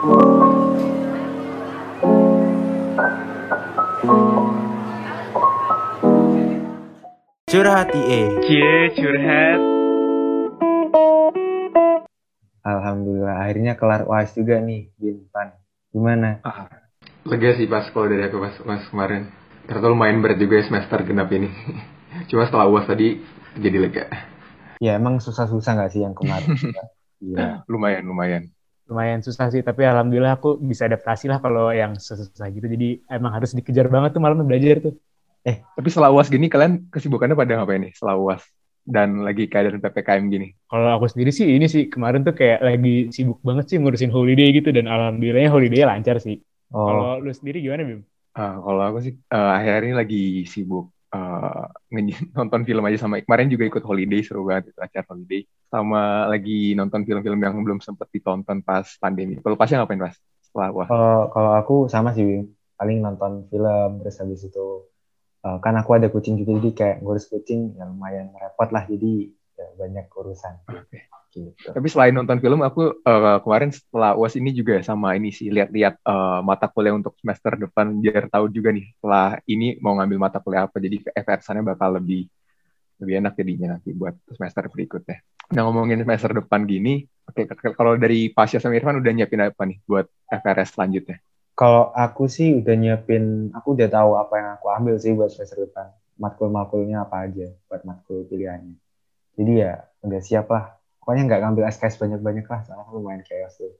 Curhat IE. Cie, curhat. Alhamdulillah akhirnya kelar UAS juga nih Bintan. Gimana? Ah, lega sih pas kalau dari aku pas UAS kemarin. Ternyata lumayan berat juga ya semester genap ini. Cuma setelah UAS tadi jadi lega. Ya emang susah-susah nggak sih yang kemarin? Iya. Lumayan, lumayan. Lumayan susah sih tapi alhamdulillah aku bisa adaptasi lah kalau yang susah gitu jadi emang harus dikejar banget tuh malam belajar tuh Tapi setelah UAS gini kalian kesibukannya pada ngapain nih setelah UAS? Dan lagi keadaan PPKM gini. kalau aku sendiri sih ini sih kemarin tuh kayak lagi sibuk banget sih ngurusin holiday gitu dan alhamdulillahnya holiday lancar sih Oh, kalau lu sendiri gimana Bim? Ah, kalau aku sih eh, akhir-akhir ini lagi sibuk eh, nge- nonton film aja sama kemarin juga ikut holiday seru banget itu acara holiday sama lagi nonton film-film yang belum sempet ditonton pas pandemi. Kalau pasnya ngapain pas setelah UAS? kalau kalau aku sama sih. Paling nonton film terus habis itu eh, kan aku ada kucing juga jadi kayak ngurus kucing ya lumayan repot lah jadi ya, banyak urusan Oke. Gitu. Tapi selain nonton film, aku eh, kemarin setelah UAS ini juga sama ini sih lihat-lihat eh, mata kuliah untuk semester depan biar tahu juga nih setelah ini mau ngambil mata kuliah apa. Jadi FRS-nya bakal lebih lebih enak jadinya nanti buat semester berikutnya. Nah ngomongin semester depan gini, oke kalau dari Pasya sama Irfan udah nyiapin apa nih buat FRS selanjutnya? Kalau aku sih udah nyiapin, aku udah tahu apa yang aku ambil sih buat semester depan. Matkul-matkulnya apa aja buat matkul pilihannya. Jadi ya udah siap lah. Pokoknya nggak ngambil SKS banyak-banyak lah, soalnya aku lumayan chaos tuh.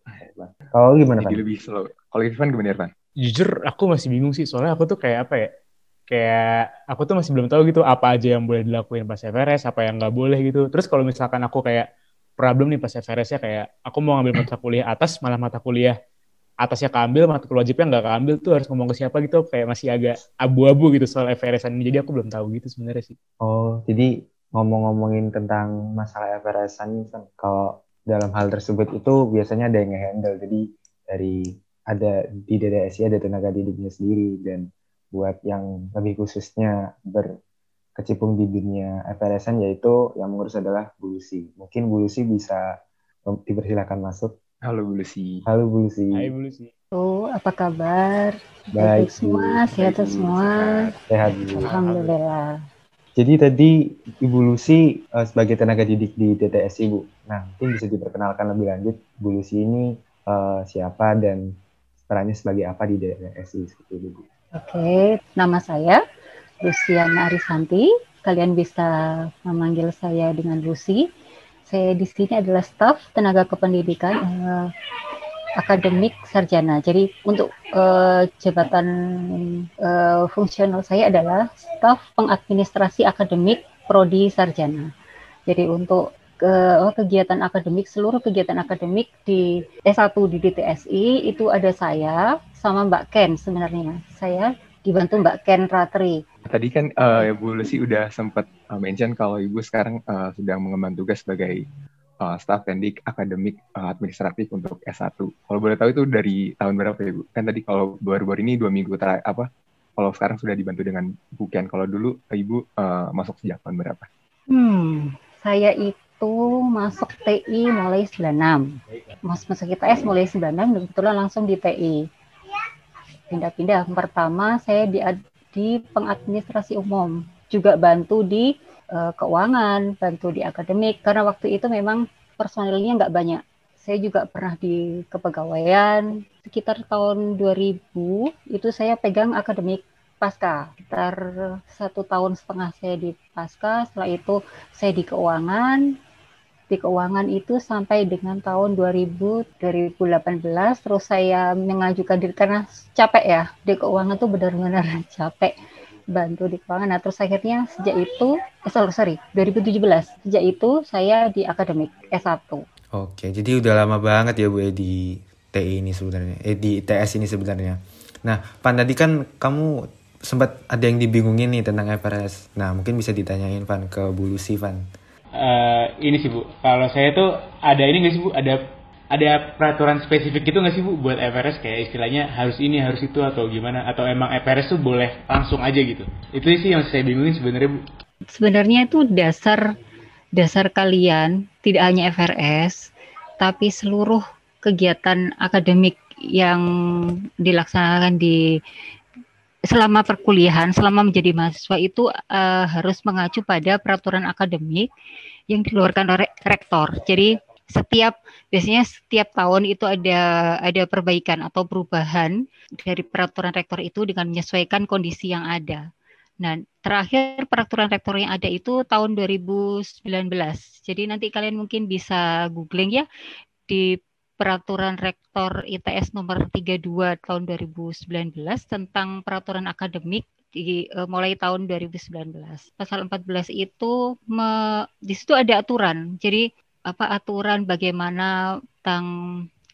Kalau gimana Jadi kan? lebih slow. Kalau Irfan gimana Irfan? jujur aku masih bingung sih soalnya aku tuh kayak apa ya kayak aku tuh masih belum tahu gitu apa aja yang boleh dilakuin pas FRS apa yang nggak boleh gitu terus kalau misalkan aku kayak problem nih pas FRS ya kayak aku mau ngambil mata kuliah atas malah mata kuliah atasnya keambil mata kuliah wajibnya nggak keambil tuh harus ngomong ke siapa gitu kayak masih agak abu-abu gitu soal FRS ini jadi aku belum tahu gitu sebenarnya sih Oh, jadi ngomong-ngomongin tentang masalah kan, kalau dalam hal tersebut itu biasanya ada yang nge-handle. Jadi dari ada di DDSI ada tenaga didiknya sendiri dan buat yang lebih khususnya berkecimpung di dunia FRS-an yaitu yang mengurus adalah Bulusi. Mungkin Bulusi bisa um, dipersilakan masuk. Halo Bu Lucy. Halo Bulusi. Ayo dulu sih Oh, apa kabar? Baik, Baik semua, Bu. sehat Bu. semua. Sehat Bu. Alhamdulillah. Jadi tadi Ibu Lucy eh, sebagai tenaga didik di DTSI Bu. Nah, mungkin bisa diperkenalkan lebih lanjut Bu Lucy ini eh, siapa dan perannya sebagai apa di DTSI seperti itu. Oke, nama saya Luciana Arisanti. Kalian bisa memanggil saya dengan Lucy. Saya di sini adalah staf tenaga kependidikan eh, akademik sarjana. Jadi untuk eh, jabatan eh, fungsional saya adalah staf pengadministrasi akademik prodi sarjana. Jadi untuk ke- kegiatan akademik seluruh kegiatan akademik di S1 di DTSI itu ada saya sama Mbak Ken sebenarnya. Saya dibantu Mbak Ken Ratri. Tadi kan eh, Bu Lucy udah sempat eh, mention kalau Ibu sekarang eh, sedang mengemban tugas sebagai eh, staf pendik akademik eh, administratif untuk S1. Kalau boleh tahu itu dari tahun berapa ya Bu? Kan tadi kalau baru-baru ini dua minggu terakhir apa? Kalau sekarang sudah dibantu dengan Bu Ken. Kalau dulu eh, Ibu eh, masuk sejak tahun berapa? Hmm, saya itu masuk TI mulai 96. Mas masuk ITS mulai 96 dan kebetulan langsung di TI. Pindah-pindah. Pertama saya di di pengadministrasi umum, juga bantu di eh, keuangan, bantu di akademik. Karena waktu itu memang personilnya nggak banyak. Saya juga pernah di kepegawaian. Sekitar tahun 2000 itu saya pegang akademik pasca. Sekitar satu tahun setengah saya di pasca. Setelah itu saya di keuangan. Di keuangan itu sampai dengan tahun 2000 2018 terus saya mengajukan diri. Karena capek ya di keuangan tuh benar-benar capek bantu di keuangan nah terus akhirnya sejak itu eh, sorry, sorry 2017 sejak itu saya di akademik S1 Oke, jadi udah lama banget ya Bu ya di TI ini sebenarnya. Eh di TS ini sebenarnya. Nah, Pan tadi kan kamu sempat ada yang dibingungin nih tentang FRS. Nah, mungkin bisa ditanyain Pan ke Bu Lucy Pan. Eh, ini sih bu, kalau saya tuh ada ini nggak sih bu, ada ada peraturan spesifik gitu nggak sih bu buat FRS kayak istilahnya harus ini harus itu atau gimana atau emang FRS tuh boleh langsung aja gitu? Itu sih yang saya bingungin sebenarnya bu. sebenarnya itu dasar dasar kalian tidak hanya FRS tapi seluruh kegiatan akademik yang dilaksanakan di selama perkuliahan, selama menjadi mahasiswa itu uh, harus mengacu pada peraturan akademik yang dikeluarkan oleh rektor. Jadi setiap biasanya setiap tahun itu ada ada perbaikan atau perubahan dari peraturan rektor itu dengan menyesuaikan kondisi yang ada. Nah, terakhir peraturan rektor yang ada itu tahun 2019. Jadi nanti kalian mungkin bisa googling ya di peraturan rektor ITS nomor 32 tahun 2019 tentang peraturan akademik di uh, mulai tahun 2019. Pasal 14 itu me, di situ ada aturan. Jadi apa aturan bagaimana tentang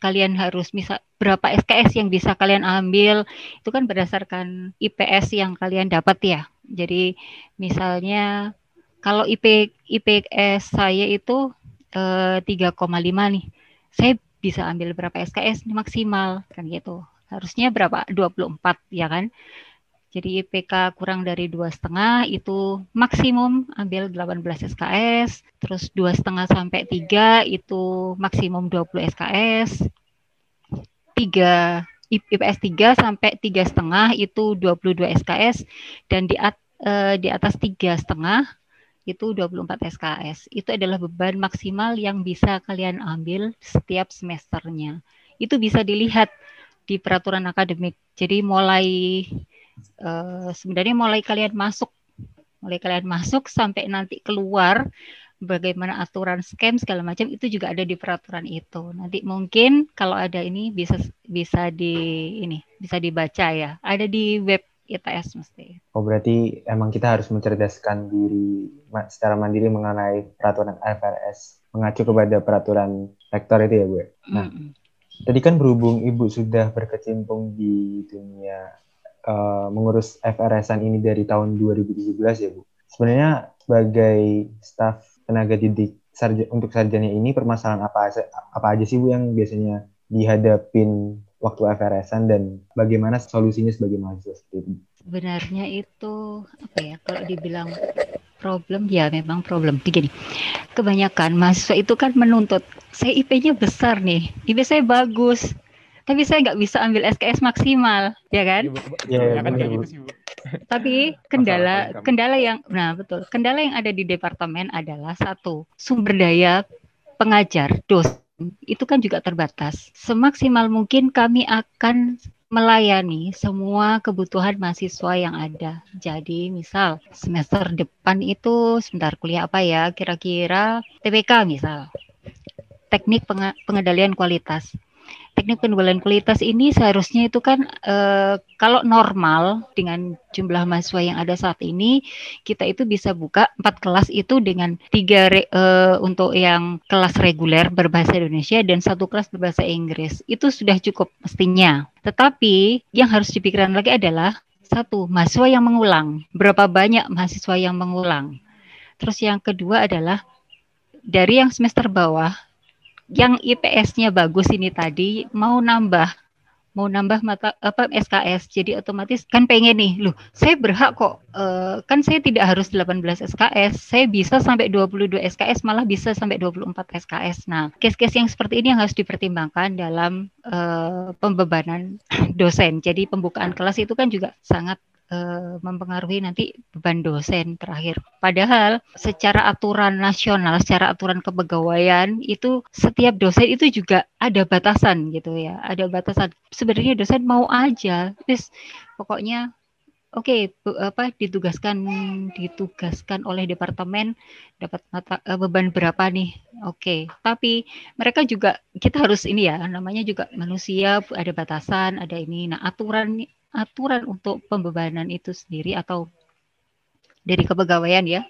kalian harus misal berapa SKS yang bisa kalian ambil itu kan berdasarkan IPS yang kalian dapat ya. Jadi misalnya kalau IP IPS saya itu eh, 3,5 nih. Saya bisa ambil berapa SKS maksimal kan gitu. Harusnya berapa? 24 ya kan? Jadi IPK kurang dari dua setengah itu maksimum ambil 18 SKS, terus dua setengah sampai tiga itu maksimum 20 SKS, tiga IPS 3 sampai tiga setengah itu 22 SKS dan di, at, eh, di atas tiga setengah itu 24 SKS. Itu adalah beban maksimal yang bisa kalian ambil setiap semesternya. Itu bisa dilihat di peraturan akademik. Jadi mulai uh, sebenarnya mulai kalian masuk, mulai kalian masuk sampai nanti keluar bagaimana aturan scam segala macam itu juga ada di peraturan itu. Nanti mungkin kalau ada ini bisa bisa di ini bisa dibaca ya. Ada di web ITS mesti. Oh berarti emang kita harus mencerdaskan diri secara mandiri mengenai peraturan IFRS mengacu kepada peraturan rektor itu ya Bu. Nah, mm -hmm. tadi kan berhubung Ibu sudah berkecimpung di dunia uh, mengurus FRS-an ini dari tahun 2017 ya Bu. Sebenarnya sebagai staf tenaga didik sarja, untuk sarjana ini permasalahan apa apa aja sih Bu yang biasanya dihadapin waktu FRS-an dan bagaimana solusinya sebagai mahasiswa seperti itu? Sebenarnya itu apa ya kalau dibilang problem ya memang problem begini kebanyakan mahasiswa itu kan menuntut saya IP-nya besar nih IP saya bagus tapi saya nggak bisa ambil SKS maksimal ya kan ya, ya, kan kayak gitu sih Bu tapi kendala kendala yang nah betul kendala yang ada di departemen adalah satu sumber daya pengajar dosen itu kan juga terbatas. Semaksimal mungkin kami akan melayani semua kebutuhan mahasiswa yang ada. Jadi misal semester depan itu sebentar kuliah apa ya? Kira-kira TPK misal. Teknik pengendalian kualitas teknik penjualan kualitas ini seharusnya itu kan e, kalau normal dengan jumlah mahasiswa yang ada saat ini kita itu bisa buka empat kelas itu dengan tiga re, e, untuk yang kelas reguler berbahasa Indonesia dan satu kelas berbahasa Inggris itu sudah cukup mestinya. Tetapi yang harus dipikirkan lagi adalah satu mahasiswa yang mengulang berapa banyak mahasiswa yang mengulang. Terus yang kedua adalah dari yang semester bawah yang IPS-nya bagus ini tadi mau nambah mau nambah mata apa SKS jadi otomatis kan pengen nih loh saya berhak kok uh, kan saya tidak harus 18 SKS saya bisa sampai 22 SKS malah bisa sampai 24 SKS nah case-case yang seperti ini yang harus dipertimbangkan dalam uh, pembebanan dosen. Jadi pembukaan kelas itu kan juga sangat uh, mempengaruhi nanti beban dosen terakhir. Padahal secara aturan nasional, secara aturan kepegawaian itu setiap dosen itu juga ada batasan gitu ya, ada batasan. Sebenarnya dosen mau aja, terus pokoknya Oke, okay, apa ditugaskan ditugaskan oleh departemen dapat mata uh, beban berapa nih? Oke, okay. tapi mereka juga kita harus ini ya, namanya juga manusia ada batasan, ada ini. Nah, aturan aturan untuk pembebanan itu sendiri atau dari kepegawaian ya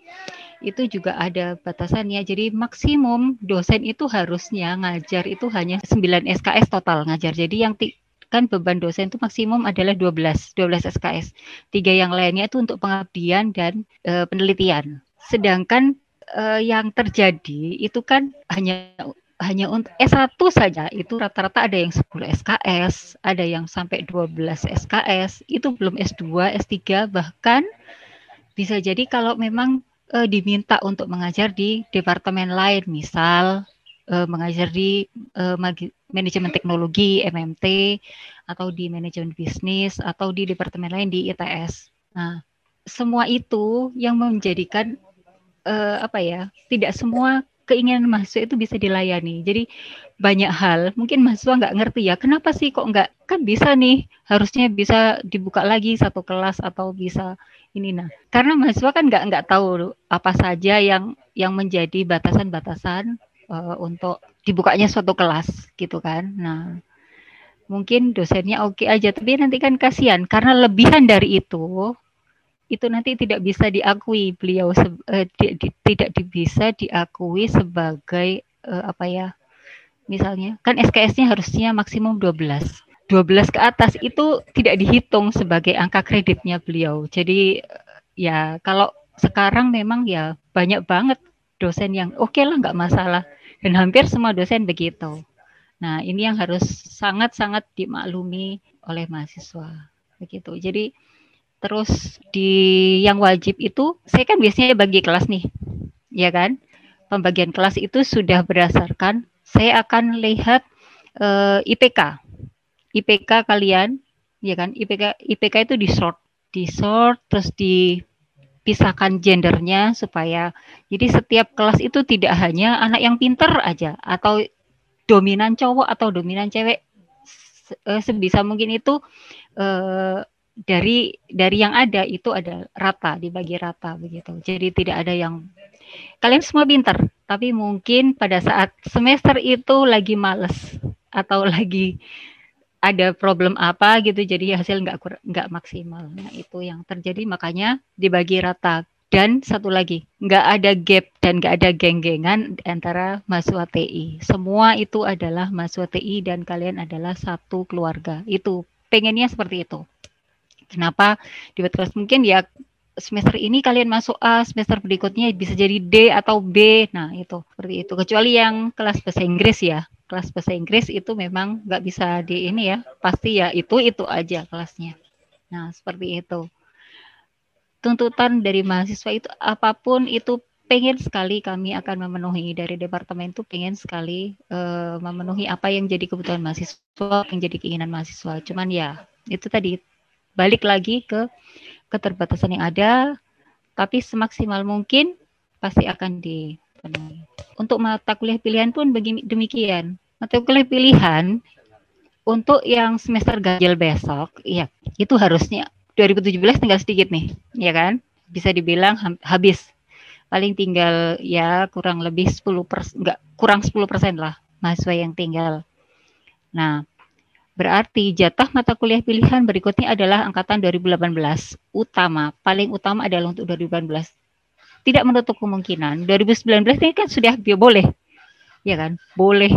itu juga ada batasannya. Jadi maksimum dosen itu harusnya ngajar itu hanya 9 SKS total ngajar. Jadi yang kan beban dosen itu maksimum adalah 12, 12 SKS. Tiga yang lainnya itu untuk pengabdian dan e, penelitian. Sedangkan e, yang terjadi itu kan hanya hanya untuk S1 saja itu rata-rata ada yang 10 SKS, ada yang sampai 12 SKS, itu belum S2, S3 bahkan bisa jadi kalau memang e, diminta untuk mengajar di departemen lain, misal e, mengajar di e, manajemen teknologi MMT atau di manajemen bisnis atau di departemen lain di ITS. Nah, semua itu yang menjadikan uh, apa ya? Tidak semua keinginan mahasiswa itu bisa dilayani. Jadi banyak hal mungkin mahasiswa nggak ngerti ya kenapa sih kok nggak kan bisa nih harusnya bisa dibuka lagi satu kelas atau bisa ini nah karena mahasiswa kan nggak nggak tahu apa saja yang yang menjadi batasan-batasan uh, untuk dibukanya suatu kelas gitu kan. Nah, mungkin dosennya oke okay aja, tapi nanti kan kasihan karena lebihan dari itu itu nanti tidak bisa diakui beliau uh, di, di, tidak bisa diakui sebagai uh, apa ya misalnya kan SKS-nya harusnya maksimum 12 12 ke atas itu tidak dihitung sebagai angka kreditnya beliau jadi ya kalau sekarang memang ya banyak banget dosen yang oke okay lah nggak masalah dan hampir semua dosen begitu. Nah, ini yang harus sangat-sangat dimaklumi oleh mahasiswa. Begitu. Jadi terus di yang wajib itu saya kan biasanya bagi kelas nih. Ya kan? Pembagian kelas itu sudah berdasarkan saya akan lihat uh, eh, IPK. IPK kalian, ya kan? IPK IPK itu di sort, di sort terus di pisahkan gendernya supaya jadi setiap kelas itu tidak hanya anak yang pinter aja atau dominan cowok atau dominan cewek eh, sebisa mungkin itu eh, dari dari yang ada itu ada rata dibagi rata begitu. Jadi tidak ada yang kalian semua pinter tapi mungkin pada saat semester itu lagi males atau lagi ada problem apa gitu jadi hasil nggak nggak maksimal. Nah itu yang terjadi makanya dibagi rata. Dan satu lagi nggak ada gap dan nggak ada geng-gengan antara mahasiswa TI semua itu adalah mahasiswa TI dan kalian adalah satu keluarga. Itu pengennya seperti itu kenapa? Di kelas mungkin ya semester ini kalian masuk A, semester berikutnya bisa jadi D atau B. Nah, itu seperti itu. Kecuali yang kelas bahasa Inggris ya. Kelas bahasa Inggris itu memang nggak bisa di ini ya. Pasti ya itu itu aja kelasnya. Nah seperti itu. Tuntutan dari mahasiswa itu apa pun itu pengen sekali kami akan memenuhi. Dari departemen itu pengen sekali uh, memenuhi apa yang jadi kebutuhan mahasiswa yang jadi keinginan mahasiswa. Cuman ya itu tadi balik lagi ke keterbatasan yang ada tapi semaksimal mungkin pasti akan di untuk mata kuliah pilihan pun demikian. Mata kuliah pilihan untuk yang semester ganjil besok, ya itu harusnya 2017 tinggal sedikit nih, ya kan? Bisa dibilang habis. Paling tinggal ya kurang lebih 10 persen, enggak kurang 10 persen lah mahasiswa yang tinggal. Nah, Berarti jatah mata kuliah pilihan berikutnya adalah angkatan 2018 utama, paling utama adalah untuk 2018 tidak menutup kemungkinan 2019 ini kan sudah boleh ya kan? Boleh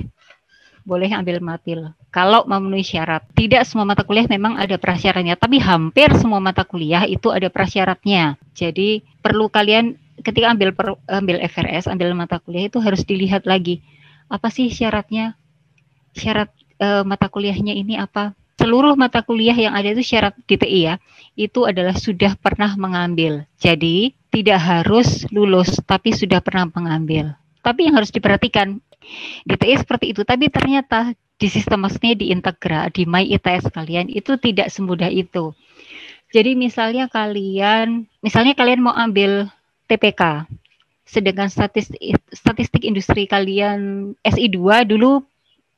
boleh ambil matil. Kalau memenuhi syarat. Tidak semua mata kuliah memang ada prasyaratnya tapi hampir semua mata kuliah itu ada prasyaratnya. Jadi perlu kalian ketika ambil per, ambil FRS ambil mata kuliah itu harus dilihat lagi. Apa sih syaratnya? Syarat uh, mata kuliahnya ini apa seluruh mata kuliah yang ada itu syarat DTI ya, itu adalah sudah pernah mengambil. Jadi tidak harus lulus, tapi sudah pernah mengambil. Tapi yang harus diperhatikan, DTI seperti itu, tapi ternyata di sistem maksudnya di Integra, di My ITS kalian itu tidak semudah itu. Jadi misalnya kalian, misalnya kalian mau ambil TPK, sedangkan statistik, statistik industri kalian SI2 dulu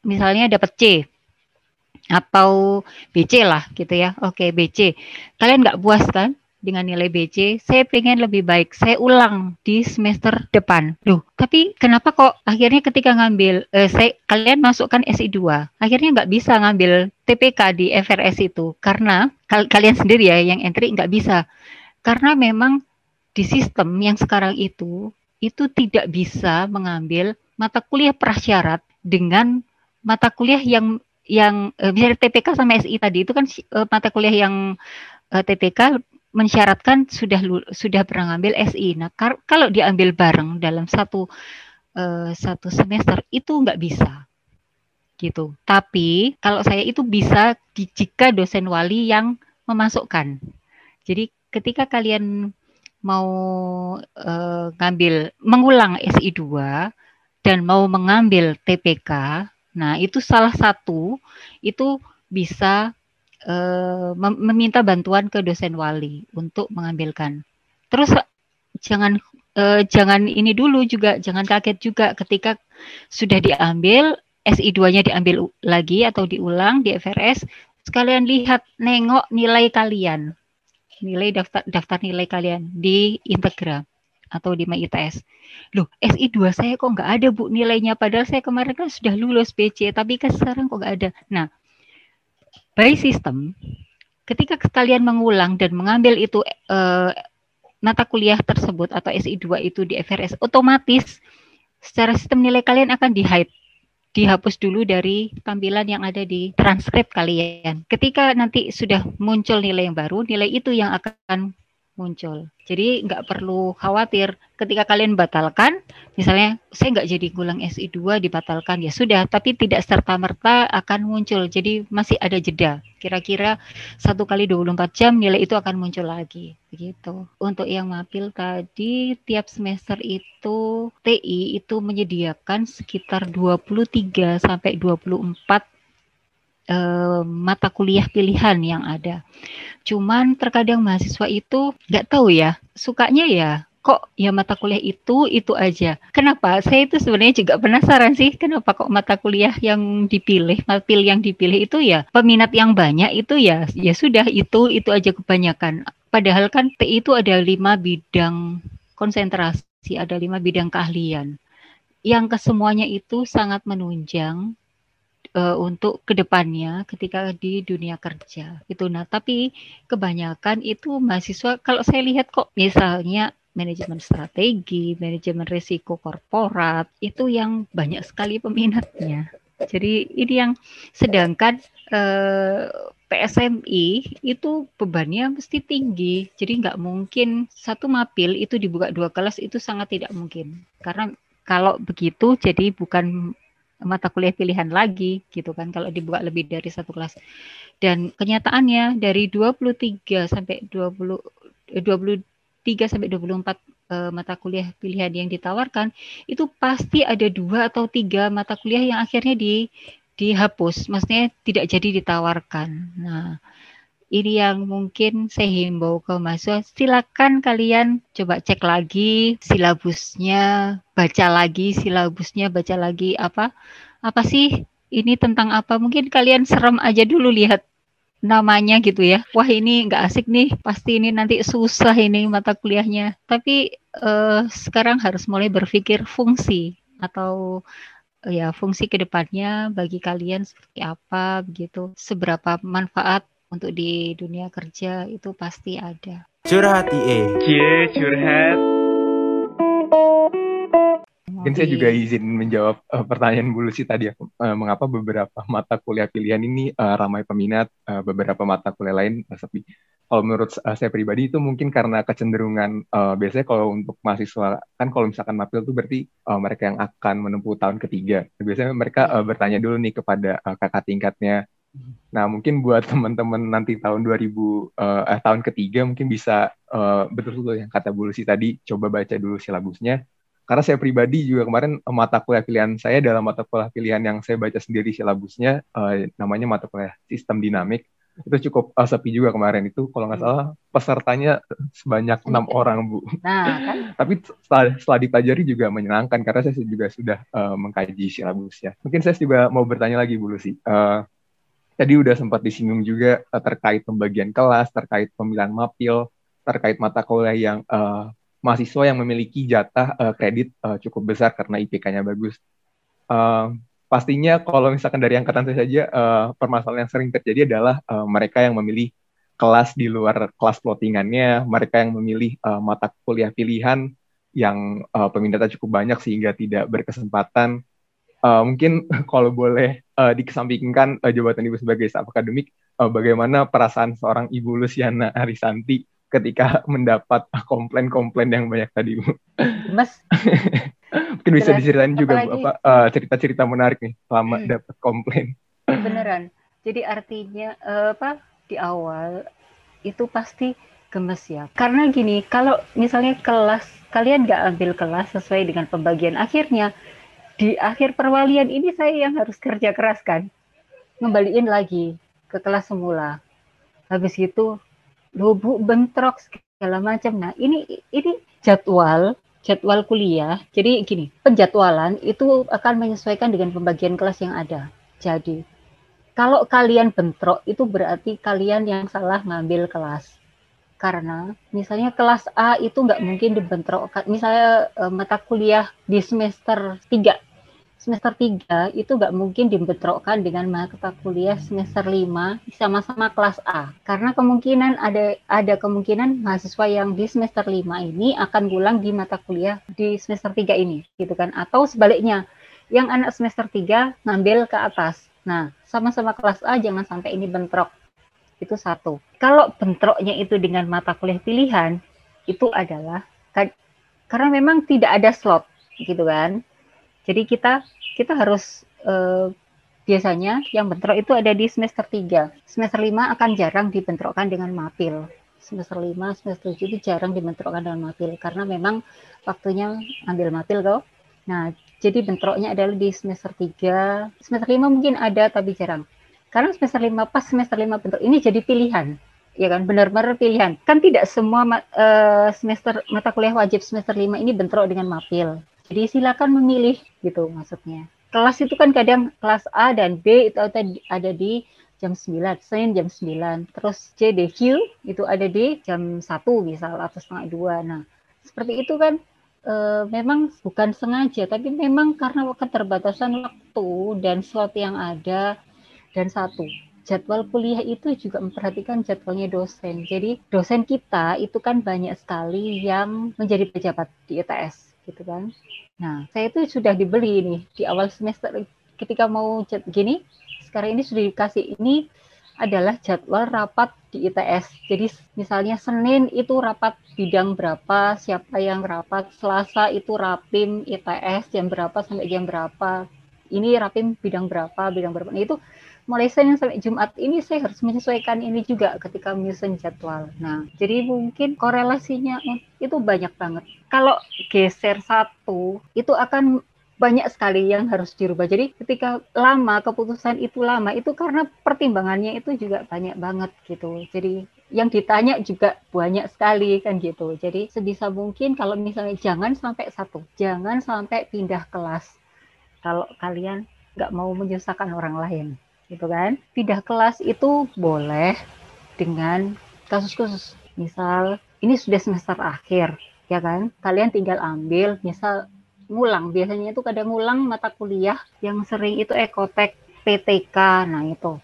misalnya dapat C, atau BC lah gitu ya. Oke, BC. Kalian nggak puas kan dengan nilai BC? Saya pengen lebih baik. Saya ulang di semester depan. Loh, tapi kenapa kok akhirnya ketika ngambil eh, saya kalian masukkan SI2, akhirnya nggak bisa ngambil TPK di FRS itu karena kal kalian sendiri ya yang entry nggak bisa. Karena memang di sistem yang sekarang itu itu tidak bisa mengambil mata kuliah prasyarat dengan mata kuliah yang yang uh, misalnya TPK sama SI tadi itu kan uh, mata kuliah yang uh, eh, TPK mensyaratkan sudah sudah pernah ngambil SI. Nah, kalau diambil bareng dalam satu uh, satu semester itu nggak bisa gitu. Tapi kalau saya itu bisa di, jika dosen wali yang memasukkan. Jadi ketika kalian mau uh, ngambil mengulang SI 2 dan mau mengambil TPK Nah, itu salah satu itu bisa uh, meminta bantuan ke dosen wali untuk mengambilkan. Terus jangan uh, jangan ini dulu juga, jangan kaget juga ketika sudah diambil SI2-nya diambil lagi atau diulang di FRS, sekalian lihat nengok nilai kalian. Nilai daftar daftar nilai kalian di Integra atau di MyITS. Loh, SI2 saya kok nggak ada Bu nilainya padahal saya kemarin kan sudah lulus BC tapi kan sekarang kok nggak ada. Nah, by system ketika kalian mengulang dan mengambil itu eh, mata kuliah tersebut atau SI2 itu di FRS otomatis secara sistem nilai kalian akan di hide dihapus dulu dari tampilan yang ada di transkrip kalian. Ketika nanti sudah muncul nilai yang baru, nilai itu yang akan muncul. Jadi nggak perlu khawatir ketika kalian batalkan, misalnya saya nggak jadi gulang SI2 dibatalkan ya sudah, tapi tidak serta merta akan muncul. Jadi masih ada jeda. Kira-kira satu kali 24 jam nilai itu akan muncul lagi. Begitu. Untuk yang mapil tadi tiap semester itu TI itu menyediakan sekitar 23 sampai 24 uh, mata kuliah pilihan yang ada. Cuman terkadang mahasiswa itu nggak tahu ya, sukanya ya kok ya mata kuliah itu itu aja. Kenapa? Saya itu sebenarnya juga penasaran sih kenapa kok mata kuliah yang dipilih, mapil yang dipilih itu ya peminat yang banyak itu ya ya sudah itu itu aja kebanyakan. Padahal kan TI itu ada lima bidang konsentrasi, ada lima bidang keahlian yang kesemuanya itu sangat menunjang uh, untuk ke depannya ketika di dunia kerja itu nah tapi kebanyakan itu mahasiswa kalau saya lihat kok misalnya manajemen strategi, manajemen risiko korporat itu yang banyak sekali peminatnya. Jadi ini yang sedangkan eh, PSMI itu bebannya mesti tinggi. Jadi nggak mungkin satu mapil itu dibuka dua kelas itu sangat tidak mungkin. Karena kalau begitu jadi bukan mata kuliah pilihan lagi gitu kan kalau dibuka lebih dari satu kelas. Dan kenyataannya dari 23 sampai 20 23 sampai 24 uh, eh, mata kuliah pilihan yang ditawarkan itu pasti ada dua atau tiga mata kuliah yang akhirnya di dihapus, maksudnya tidak jadi ditawarkan. Nah, ini yang mungkin saya himbau ke mahasiswa, silakan kalian coba cek lagi silabusnya, baca lagi silabusnya, baca lagi apa apa sih ini tentang apa? Mungkin kalian serem aja dulu lihat namanya gitu ya. Wah ini nggak asik nih, pasti ini nanti susah ini mata kuliahnya. Tapi eh, sekarang harus mulai berpikir fungsi atau ya fungsi ke depannya bagi kalian seperti apa begitu, seberapa manfaat untuk di dunia kerja itu pasti ada. Curhat IE. Cie, curhat. Mungkin saya juga izin menjawab uh, pertanyaan Bu Lucy tadi ya, uh, mengapa beberapa mata kuliah pilihan ini uh, ramai peminat, uh, beberapa mata kuliah lain uh, sepi. Kalau menurut uh, saya pribadi itu mungkin karena kecenderungan uh, biasanya kalau untuk mahasiswa kan kalau misalkan mapil itu berarti uh, mereka yang akan menempuh tahun ketiga. Biasanya mereka uh, bertanya dulu nih kepada uh, kakak tingkatnya Nah, mungkin buat teman-teman nanti tahun 2000 uh, eh, tahun ketiga mungkin bisa uh, betul-betul yang kata Bu Lucy tadi coba baca dulu silabusnya. Karena saya pribadi juga kemarin uh, mata kuliah pilihan saya dalam mata kuliah pilihan yang saya baca sendiri silabusnya uh, namanya mata kuliah sistem dinamik itu cukup uh, sepi juga kemarin itu kalau nggak salah pesertanya sebanyak enam orang bu. Nah kan. Tapi setelah, setelah dipelajari juga menyenangkan karena saya juga sudah uh, mengkaji silabusnya. Mungkin saya juga mau bertanya lagi bu Lucy. Uh, tadi udah sempat disinggung juga uh, terkait pembagian kelas, terkait pemilihan mapil, terkait mata kuliah yang uh, mahasiswa yang memiliki jatah uh, kredit uh, cukup besar karena IPK-nya bagus. Uh, pastinya kalau misalkan dari angkatan saya saja, uh, permasalahan yang sering terjadi adalah uh, mereka yang memilih kelas di luar kelas plottingannya, mereka yang memilih uh, mata kuliah pilihan yang uh, peminatnya cukup banyak sehingga tidak berkesempatan uh, mungkin kalau boleh uh, dikesampingkan uh, jabatan ibu sebagai staf akademik, uh, bagaimana perasaan seorang ibu Luciana Arisanti ketika mendapat komplain-komplain yang banyak tadi bu. Mas. mungkin bisa diceritain juga bu apa uh, cerita-cerita menarik nih selama hmm. dapat komplain. Beneran. Jadi artinya uh, apa di awal itu pasti gemes ya. Karena gini, kalau misalnya kelas kalian nggak ambil kelas sesuai dengan pembagian akhirnya di akhir perwalian ini saya yang harus kerja keras kan? Ngembaliin lagi ke kelas semula. Habis itu lubuk bentrok segala macam. Nah ini ini jadwal jadwal kuliah. Jadi gini penjadwalan itu akan menyesuaikan dengan pembagian kelas yang ada. Jadi kalau kalian bentrok itu berarti kalian yang salah ngambil kelas. Karena misalnya kelas A itu nggak mungkin dibentrokkan misalnya e, mata kuliah di semester 3 semester 3 itu nggak mungkin dibentrokkan dengan mata kuliah semester 5 sama-sama kelas A karena kemungkinan ada ada kemungkinan mahasiswa yang di semester 5 ini akan pulang di mata kuliah di semester 3 ini gitu kan atau sebaliknya yang anak semester 3 ngambil ke atas nah sama-sama kelas A jangan sampai ini bentrok itu satu. Kalau bentroknya itu dengan mata kuliah pilihan, itu adalah karena memang tidak ada slot, gitu kan. Jadi kita kita harus eh, biasanya yang bentrok itu ada di semester 3. Semester 5 akan jarang dibentrokkan dengan mapil. Semester 5, semester 7 itu jarang dibentrokkan dengan mapil karena memang waktunya ambil mapil kok. Nah, jadi bentroknya adalah di semester 3. Semester 5 mungkin ada tapi jarang. Karena semester lima pas semester lima bentuk ini jadi pilihan, ya kan benar-benar pilihan. Kan tidak semua uh, semester mata kuliah wajib semester lima ini bentrok dengan mapil. Jadi silakan memilih gitu maksudnya. Kelas itu kan kadang kelas A dan B itu ada di jam 9, Senin jam 9. Terus C, D, Q itu ada di jam 1 misal atau setengah 2. Nah, seperti itu kan e, memang bukan sengaja, tapi memang karena keterbatasan waktu dan slot yang ada, dan satu, jadwal kuliah itu juga memperhatikan jadwalnya dosen. Jadi dosen kita itu kan banyak sekali yang menjadi pejabat di ITS gitu kan. Nah, saya itu sudah dibeli nih di awal semester ketika mau gini, sekarang ini sudah dikasih ini adalah jadwal rapat di ITS. Jadi misalnya Senin itu rapat bidang berapa, siapa yang rapat, Selasa itu rapim ITS jam berapa sampai jam berapa. Ini rapim bidang berapa, bidang berapa. Nah, itu mulai Senin sampai Jumat ini saya harus menyesuaikan ini juga ketika menyusun jadwal. Nah, jadi mungkin korelasinya itu banyak banget. Kalau geser satu, itu akan banyak sekali yang harus dirubah. Jadi ketika lama keputusan itu lama itu karena pertimbangannya itu juga banyak banget gitu. Jadi yang ditanya juga banyak sekali kan gitu. Jadi sebisa mungkin kalau misalnya jangan sampai satu, jangan sampai pindah kelas kalau kalian nggak mau menyusahkan orang lain gitu kan. Pindah kelas itu boleh dengan kasus khusus. Misal ini sudah semester akhir, ya kan? Kalian tinggal ambil, misal ngulang. Biasanya itu kadang ngulang mata kuliah yang sering itu ekotek PTK. Nah, itu.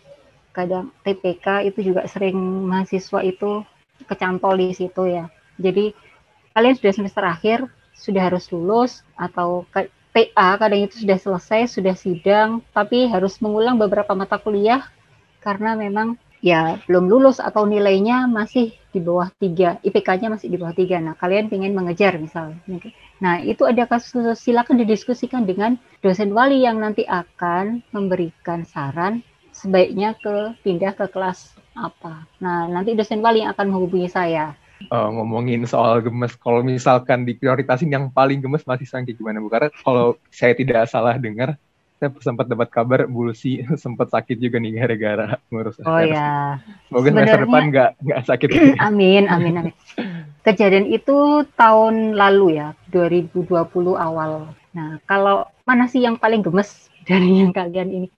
Kadang TPK itu juga sering mahasiswa itu kecantol di situ ya. Jadi kalian sudah semester akhir, sudah harus lulus atau TA kadang itu sudah selesai, sudah sidang, tapi harus mengulang beberapa mata kuliah karena memang ya belum lulus atau nilainya masih di bawah tiga, IPK-nya masih di bawah tiga. Nah, kalian ingin mengejar misalnya. Nah, itu ada kasus silakan didiskusikan dengan dosen wali yang nanti akan memberikan saran sebaiknya ke pindah ke kelas apa. Nah, nanti dosen wali yang akan menghubungi saya uh, ngomongin soal gemes. Kalau misalkan diprioritasin yang paling gemes masih kayak gimana Bu? Karena kalau saya tidak salah dengar, saya sempat dapat kabar Bulsi sempat sakit juga nih gara-gara ngurus Oh ya. Semoga semester depan nggak nggak sakit. amin, amin, amin. Kejadian itu tahun lalu ya, 2020 awal. Nah, kalau mana sih yang paling gemes dari yang kalian ini?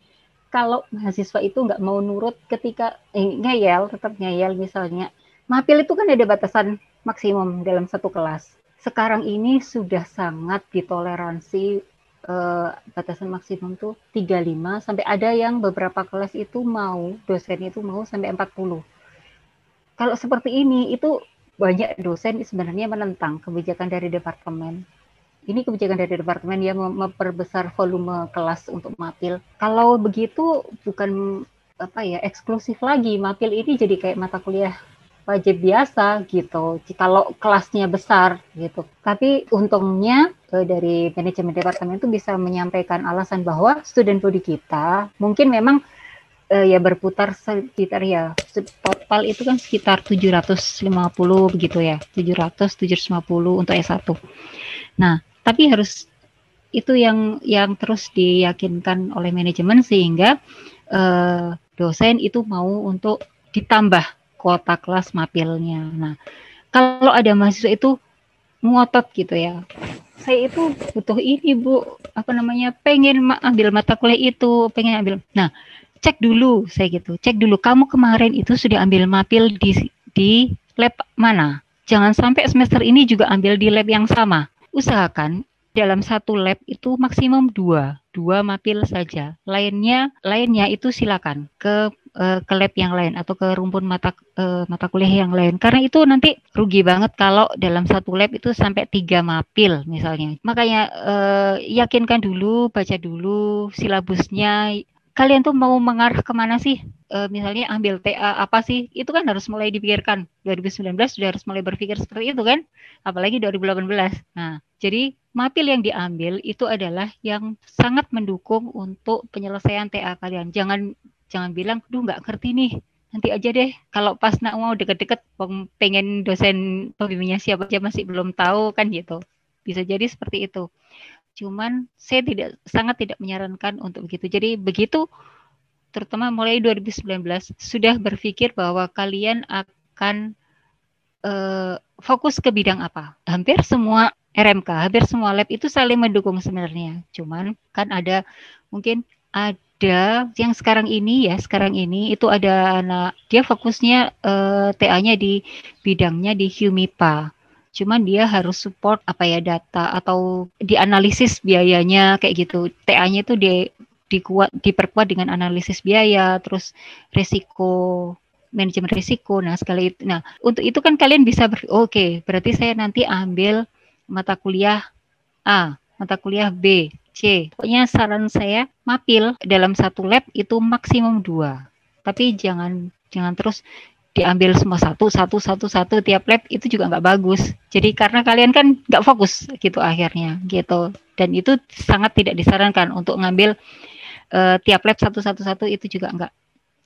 Kalau mahasiswa itu nggak mau nurut ketika eh, ngeyel, tetap ngeyel misalnya Mapil itu kan ada batasan maksimum dalam satu kelas. Sekarang ini sudah sangat ditoleransi eh, batasan maksimum tuh 35 sampai ada yang beberapa kelas itu mau dosen itu mau sampai 40. Kalau seperti ini itu banyak dosen sebenarnya menentang kebijakan dari departemen. Ini kebijakan dari departemen yang memperbesar volume kelas untuk mapil. Kalau begitu bukan apa ya eksklusif lagi mapil ini jadi kayak mata kuliah wajib biasa gitu. Kalau kelasnya besar gitu. Tapi untungnya eh, dari manajemen departemen itu bisa menyampaikan alasan bahwa student body kita mungkin memang eh, ya berputar sekitar ya total itu kan sekitar 750 begitu ya. 700 750 untuk S1 nah tapi harus itu yang yang terus diyakinkan oleh manajemen sehingga uh, dosen itu mau untuk ditambah kuota kelas mapilnya. Nah, kalau ada mahasiswa itu ngotot gitu ya. Saya itu butuh ini Bu, apa namanya? pengen ambil mata kuliah itu, pengen ambil. Nah, cek dulu saya gitu. Cek dulu kamu kemarin itu sudah ambil mapil di di lab mana? Jangan sampai semester ini juga ambil di lab yang sama. Usahakan dalam satu lab itu maksimum dua, dua mapil saja. Lainnya, lainnya itu silakan ke uh, ke lab yang lain atau ke rumpun mata uh, mata kuliah yang lain. Karena itu nanti rugi banget kalau dalam satu lab itu sampai tiga mapil misalnya. Makanya uh, yakinkan dulu, baca dulu silabusnya, kalian tuh mau mengarah ke mana sih? Misalnya ambil TA apa sih? Itu kan harus mulai dipikirkan. 2019 sudah harus mulai berpikir seperti itu kan? Apalagi 2018. Nah, jadi mapil yang diambil itu adalah yang sangat mendukung untuk penyelesaian TA kalian. Jangan jangan bilang, duh nggak ngerti nih, nanti aja deh kalau pas nak mau deket-deket pengen dosen pembimbingnya siapa aja masih belum tahu kan gitu bisa jadi seperti itu Cuman saya tidak sangat tidak menyarankan untuk begitu. Jadi begitu terutama mulai 2019 sudah berpikir bahwa kalian akan uh, fokus ke bidang apa. Hampir semua RMK, hampir semua lab itu saling mendukung sebenarnya. Cuman kan ada mungkin ada yang sekarang ini ya, sekarang ini itu ada anak dia fokusnya eh, TA-nya di bidangnya di Humipa cuman dia harus support apa ya data atau dianalisis biayanya kayak gitu. TA-nya itu di dikuat diperkuat dengan analisis biaya, terus risiko manajemen risiko. Nah, sekali itu nah, untuk itu kan kalian bisa ber, oke, okay, berarti saya nanti ambil mata kuliah A, mata kuliah B, Pokoknya saran saya mapil dalam satu lab itu maksimum dua. Tapi jangan jangan terus diambil semua satu satu satu satu tiap lab itu juga nggak bagus. Jadi karena kalian kan nggak fokus gitu akhirnya gitu. Dan itu sangat tidak disarankan untuk ngambil uh, tiap lab satu satu satu itu juga nggak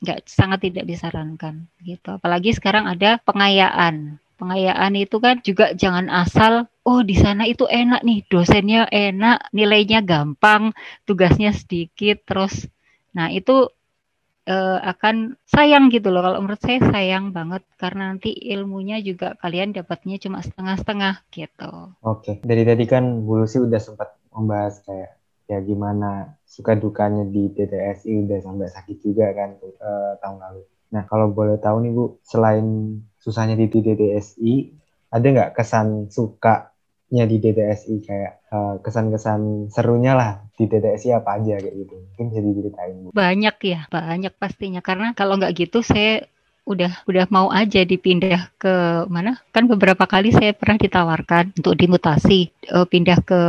nggak sangat tidak disarankan gitu. Apalagi sekarang ada pengayaan pengayaan itu kan juga jangan asal oh di sana itu enak nih dosennya enak nilainya gampang tugasnya sedikit terus nah itu uh, akan sayang gitu loh. Kalau menurut saya sayang banget karena nanti ilmunya juga kalian dapatnya cuma setengah-setengah gitu. Oke, dari tadi kan Bu Lucy udah sempat membahas kayak ya gimana suka dukanya di DTSI udah sampai sakit juga kan uh, tahun lalu. Nah kalau boleh tahu nih Bu, selain susahnya di DTSI, ada nggak kesan suka nya di DTSI kayak uh, kesan-kesan serunya lah di DTSI apa aja kayak gitu. Mungkin bisa diceritain bu. Banyak ya banyak pastinya. Karena kalau nggak gitu saya udah udah mau aja dipindah ke mana? Kan beberapa kali saya pernah ditawarkan untuk dimutasi uh, pindah ke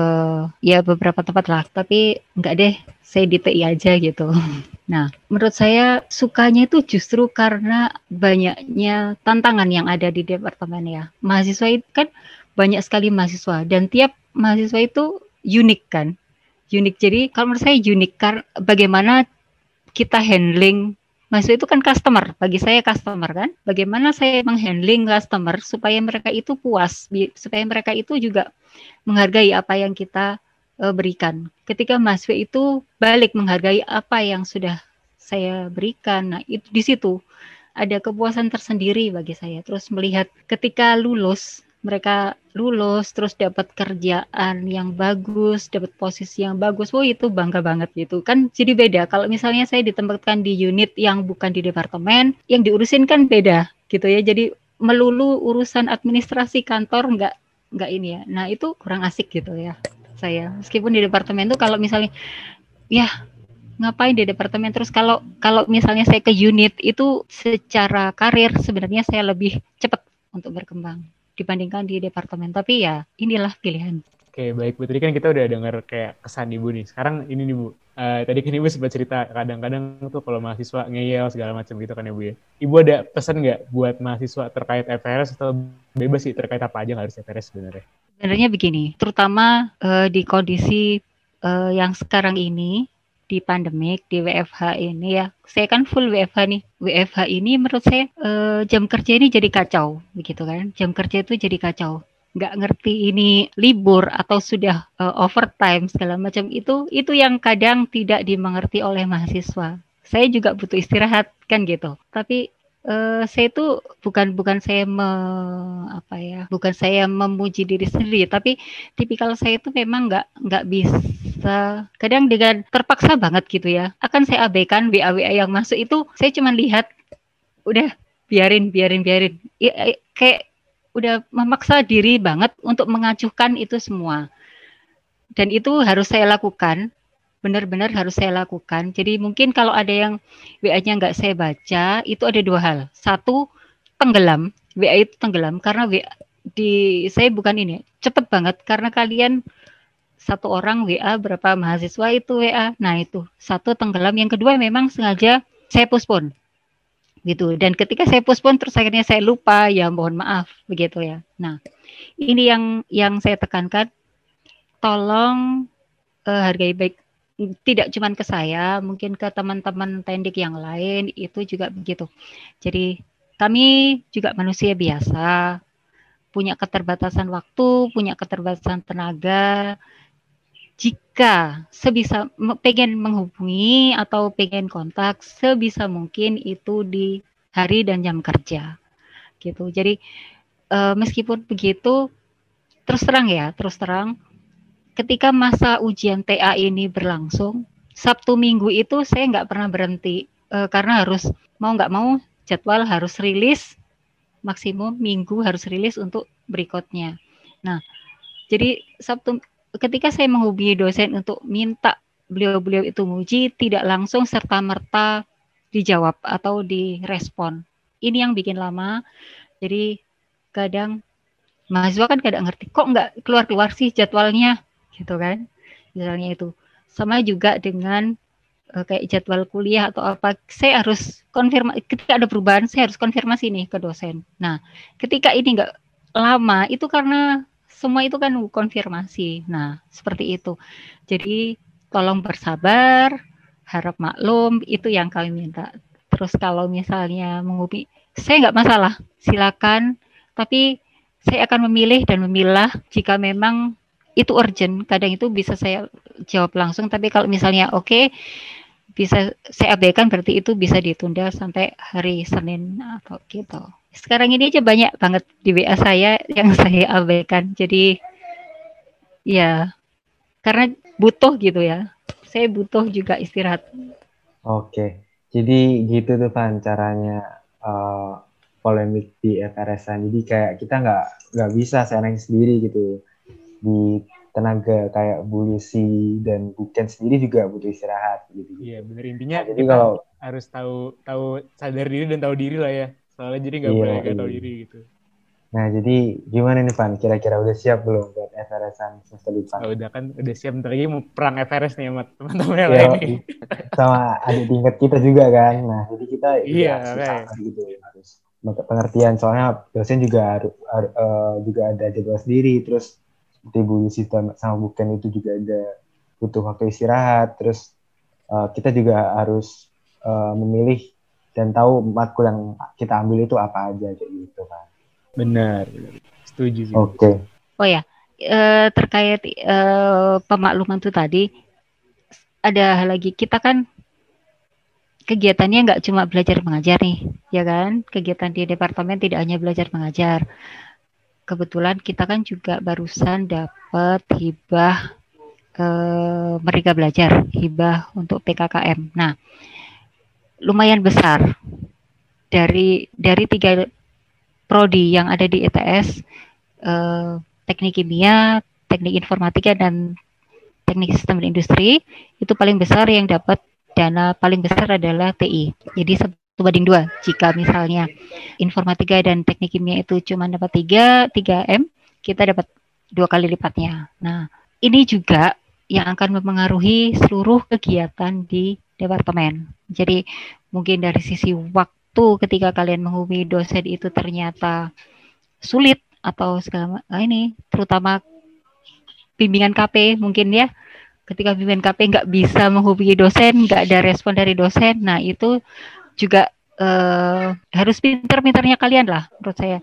ya beberapa tempat lah. Tapi nggak deh saya di TI aja gitu nah menurut saya sukanya itu justru karena banyaknya tantangan yang ada di departemen ya. Mahasiswa itu kan banyak sekali mahasiswa dan tiap mahasiswa itu unik kan. Unik. Jadi kalau menurut saya unik karena bagaimana kita handling mahasiswa itu kan customer. Bagi saya customer kan. Bagaimana saya menghandling customer supaya mereka itu puas supaya mereka itu juga menghargai apa yang kita uh, berikan ketika mahasiswa itu balik menghargai apa yang sudah saya berikan nah itu di situ ada kepuasan tersendiri bagi saya terus melihat ketika lulus mereka lulus terus dapat kerjaan yang bagus, dapat posisi yang bagus, oh itu bangga banget gitu kan. Jadi beda kalau misalnya saya ditempatkan di unit yang bukan di departemen, yang diurusin kan beda gitu ya. Jadi melulu urusan administrasi kantor nggak nggak ini ya. Nah itu kurang asik gitu ya saya. Meskipun di departemen tuh kalau misalnya ya ngapain di departemen terus kalau kalau misalnya saya ke unit itu secara karir sebenarnya saya lebih cepat untuk berkembang dibandingkan di departemen. Tapi ya inilah pilihan. Oke, baik Bu. Tadi kan kita udah dengar kayak kesan Ibu nih. Sekarang ini nih Bu. Uh, tadi kan Ibu sempat cerita kadang-kadang tuh kalau mahasiswa ngeyel segala macam gitu kan ya Bu ya. Ibu ada pesan nggak buat mahasiswa terkait FRS atau bebas sih terkait apa aja nggak harus FRS sebenarnya? Sebenarnya begini, terutama uh, di kondisi uh, yang sekarang ini di pandemik di WFH ini ya saya kan full WFH nih WFH ini menurut saya eh, jam kerja ini jadi kacau begitu kan jam kerja itu jadi kacau nggak ngerti ini libur atau sudah uh, overtime segala macam itu itu yang kadang tidak dimengerti oleh mahasiswa. Saya juga butuh istirahat kan gitu. Tapi uh, saya itu bukan bukan saya me, apa ya bukan saya memuji diri sendiri tapi tipikal saya itu memang nggak nggak bisa kadang dengan terpaksa banget gitu ya akan saya abaikan WA WA yang masuk itu saya cuma lihat udah biarin biarin biarin ya, kayak udah memaksa diri banget untuk mengacuhkan itu semua dan itu harus saya lakukan benar-benar harus saya lakukan. Jadi mungkin kalau ada yang WA-nya nggak saya baca, itu ada dua hal. Satu, tenggelam. WA itu tenggelam karena WA di saya bukan ini cepet banget karena kalian satu orang WA berapa mahasiswa itu WA. Nah itu satu tenggelam. Yang kedua memang sengaja saya postpone gitu. Dan ketika saya postpone terus akhirnya saya lupa ya mohon maaf begitu ya. Nah ini yang yang saya tekankan. Tolong uh, hargai baik tidak cuma ke saya, mungkin ke teman-teman tendik yang lain itu juga begitu. Jadi kami juga manusia biasa, punya keterbatasan waktu, punya keterbatasan tenaga. Jika sebisa pengen menghubungi atau pengen kontak, sebisa mungkin itu di hari dan jam kerja, gitu. Jadi e, meskipun begitu, terus terang ya, terus terang ketika masa ujian TA ini berlangsung, Sabtu Minggu itu saya nggak pernah berhenti e, karena harus mau nggak mau jadwal harus rilis maksimum minggu harus rilis untuk berikutnya. Nah, jadi Sabtu ketika saya menghubungi dosen untuk minta beliau-beliau itu muji tidak langsung serta merta dijawab atau direspon. Ini yang bikin lama. Jadi kadang mahasiswa kan kadang ngerti kok nggak keluar-keluar sih jadwalnya gitu kan misalnya itu sama juga dengan uh, kayak jadwal kuliah atau apa saya harus konfirmasi ketika ada perubahan saya harus konfirmasi nih ke dosen nah ketika ini enggak lama itu karena semua itu kan konfirmasi. Nah seperti itu. Jadi tolong bersabar harap maklum itu yang kami minta. Terus kalau misalnya mengubi saya nggak masalah silakan. Tapi saya akan memilih dan memilah jika memang itu urgent. Kadang itu bisa saya jawab langsung tapi kalau misalnya oke okay, bisa saya abaikan berarti itu bisa ditunda sampai hari Senin atau gitu sekarang ini aja banyak banget di WA saya yang saya abaikan. Jadi ya karena butuh gitu ya. Saya butuh juga istirahat. Oke. Jadi gitu tuh Van caranya uh, polemik di FRS jadi kayak kita nggak nggak bisa saya sendiri gitu. Di tenaga kayak Bu Lucy dan Bu Ken sendiri juga butuh istirahat gitu. Iya benar intinya nah, jadi kalau harus tahu tahu sadar diri dan tahu diri lah ya. Soalnya jadi nggak iya, boleh iya. tahu diri gitu. Nah jadi gimana nih Pan? Kira-kira udah siap belum buat Everestan semester depan? Oh, udah kan udah siap ntar lagi mau perang Everest nih sama teman-teman yang iya, lain nih. Sama adik tingkat kita juga kan. Nah jadi kita iya, ya, gitu harus pengertian soalnya dosen juga harus uh, juga ada jadwal sendiri terus seperti sistem sama bukan itu juga ada butuh waktu istirahat terus uh, kita juga harus uh, memilih dan tahu matkul yang kita ambil itu apa aja kayak gitu kan benar. Setuju oke. Okay. oh ya e, terkait e, pemakluman itu tadi ada hal lagi. Kita kan kegiatannya nggak cuma belajar mengajar nih ya kan? Kegiatan di departemen tidak hanya belajar mengajar. Kebetulan kita kan juga barusan dapat hibah eh, mereka belajar hibah untuk PKKM. Nah, lumayan besar dari dari tiga prodi yang ada di ETS eh, teknik kimia, teknik informatika dan teknik sistem dan industri itu paling besar yang dapat dana paling besar adalah TI. Jadi satu banding dua. Jika misalnya informatika dan teknik kimia itu cuma dapat tiga, tiga M, kita dapat dua kali lipatnya. Nah, ini juga yang akan mempengaruhi seluruh kegiatan di departemen. Jadi mungkin dari sisi waktu ketika kalian menghubungi dosen itu ternyata sulit atau segala ah, ini terutama bimbingan KP mungkin ya ketika bimbingan KP nggak bisa menghubungi dosen nggak ada respon dari dosen nah itu juga uh, harus pinter-pinternya kalian lah menurut saya.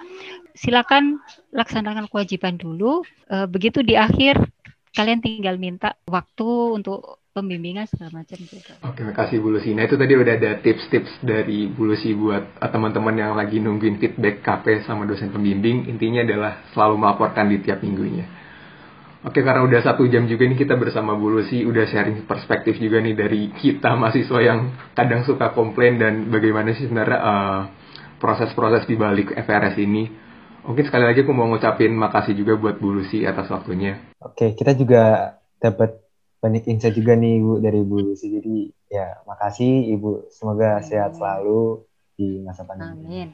Silakan laksanakan kewajiban dulu. Uh, begitu di akhir kalian tinggal minta waktu untuk pembimbingan segala macam gitu. Oke, makasih Bu Lucy. Nah itu tadi udah ada tips-tips dari Bu Lucy buat uh, teman-teman yang lagi nungguin feedback KP sama dosen pembimbing. Intinya adalah selalu melaporkan di tiap minggunya. Oke, karena udah satu jam juga nih kita bersama Bu Lucy, udah sharing perspektif juga nih dari kita mahasiswa yang kadang suka komplain dan bagaimana sih sebenarnya uh, proses-proses di balik FRS ini. Mungkin sekali lagi aku mau ngucapin makasih juga buat Bu Lucy atas waktunya. Oke, kita juga dapat banyak insight juga nih Ibu dari Ibu Lucy. Jadi ya makasih Ibu. Semoga sehat selalu di masa pandemi. Amin.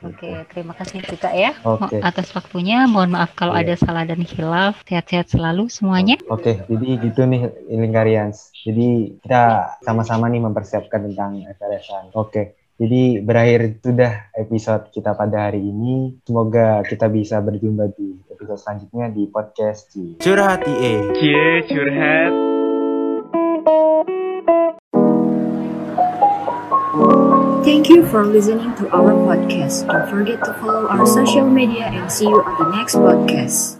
Oke, okay, terima kasih juga ya okay. atas waktunya. Mohon maaf kalau yeah. ada salah dan hilaf. Sehat-sehat selalu semuanya. Oke, okay, jadi gitu nih Lingkarians. Jadi kita sama-sama nih mempersiapkan tentang FRSan. Oke. Okay. Jadi berakhir sudah episode kita pada hari ini. Semoga kita bisa berjumpa di episode selanjutnya di podcast C. Curhat E. Cie, curhat. Thank you for listening to our podcast. Don't forget to follow our social media and see you on the next podcast.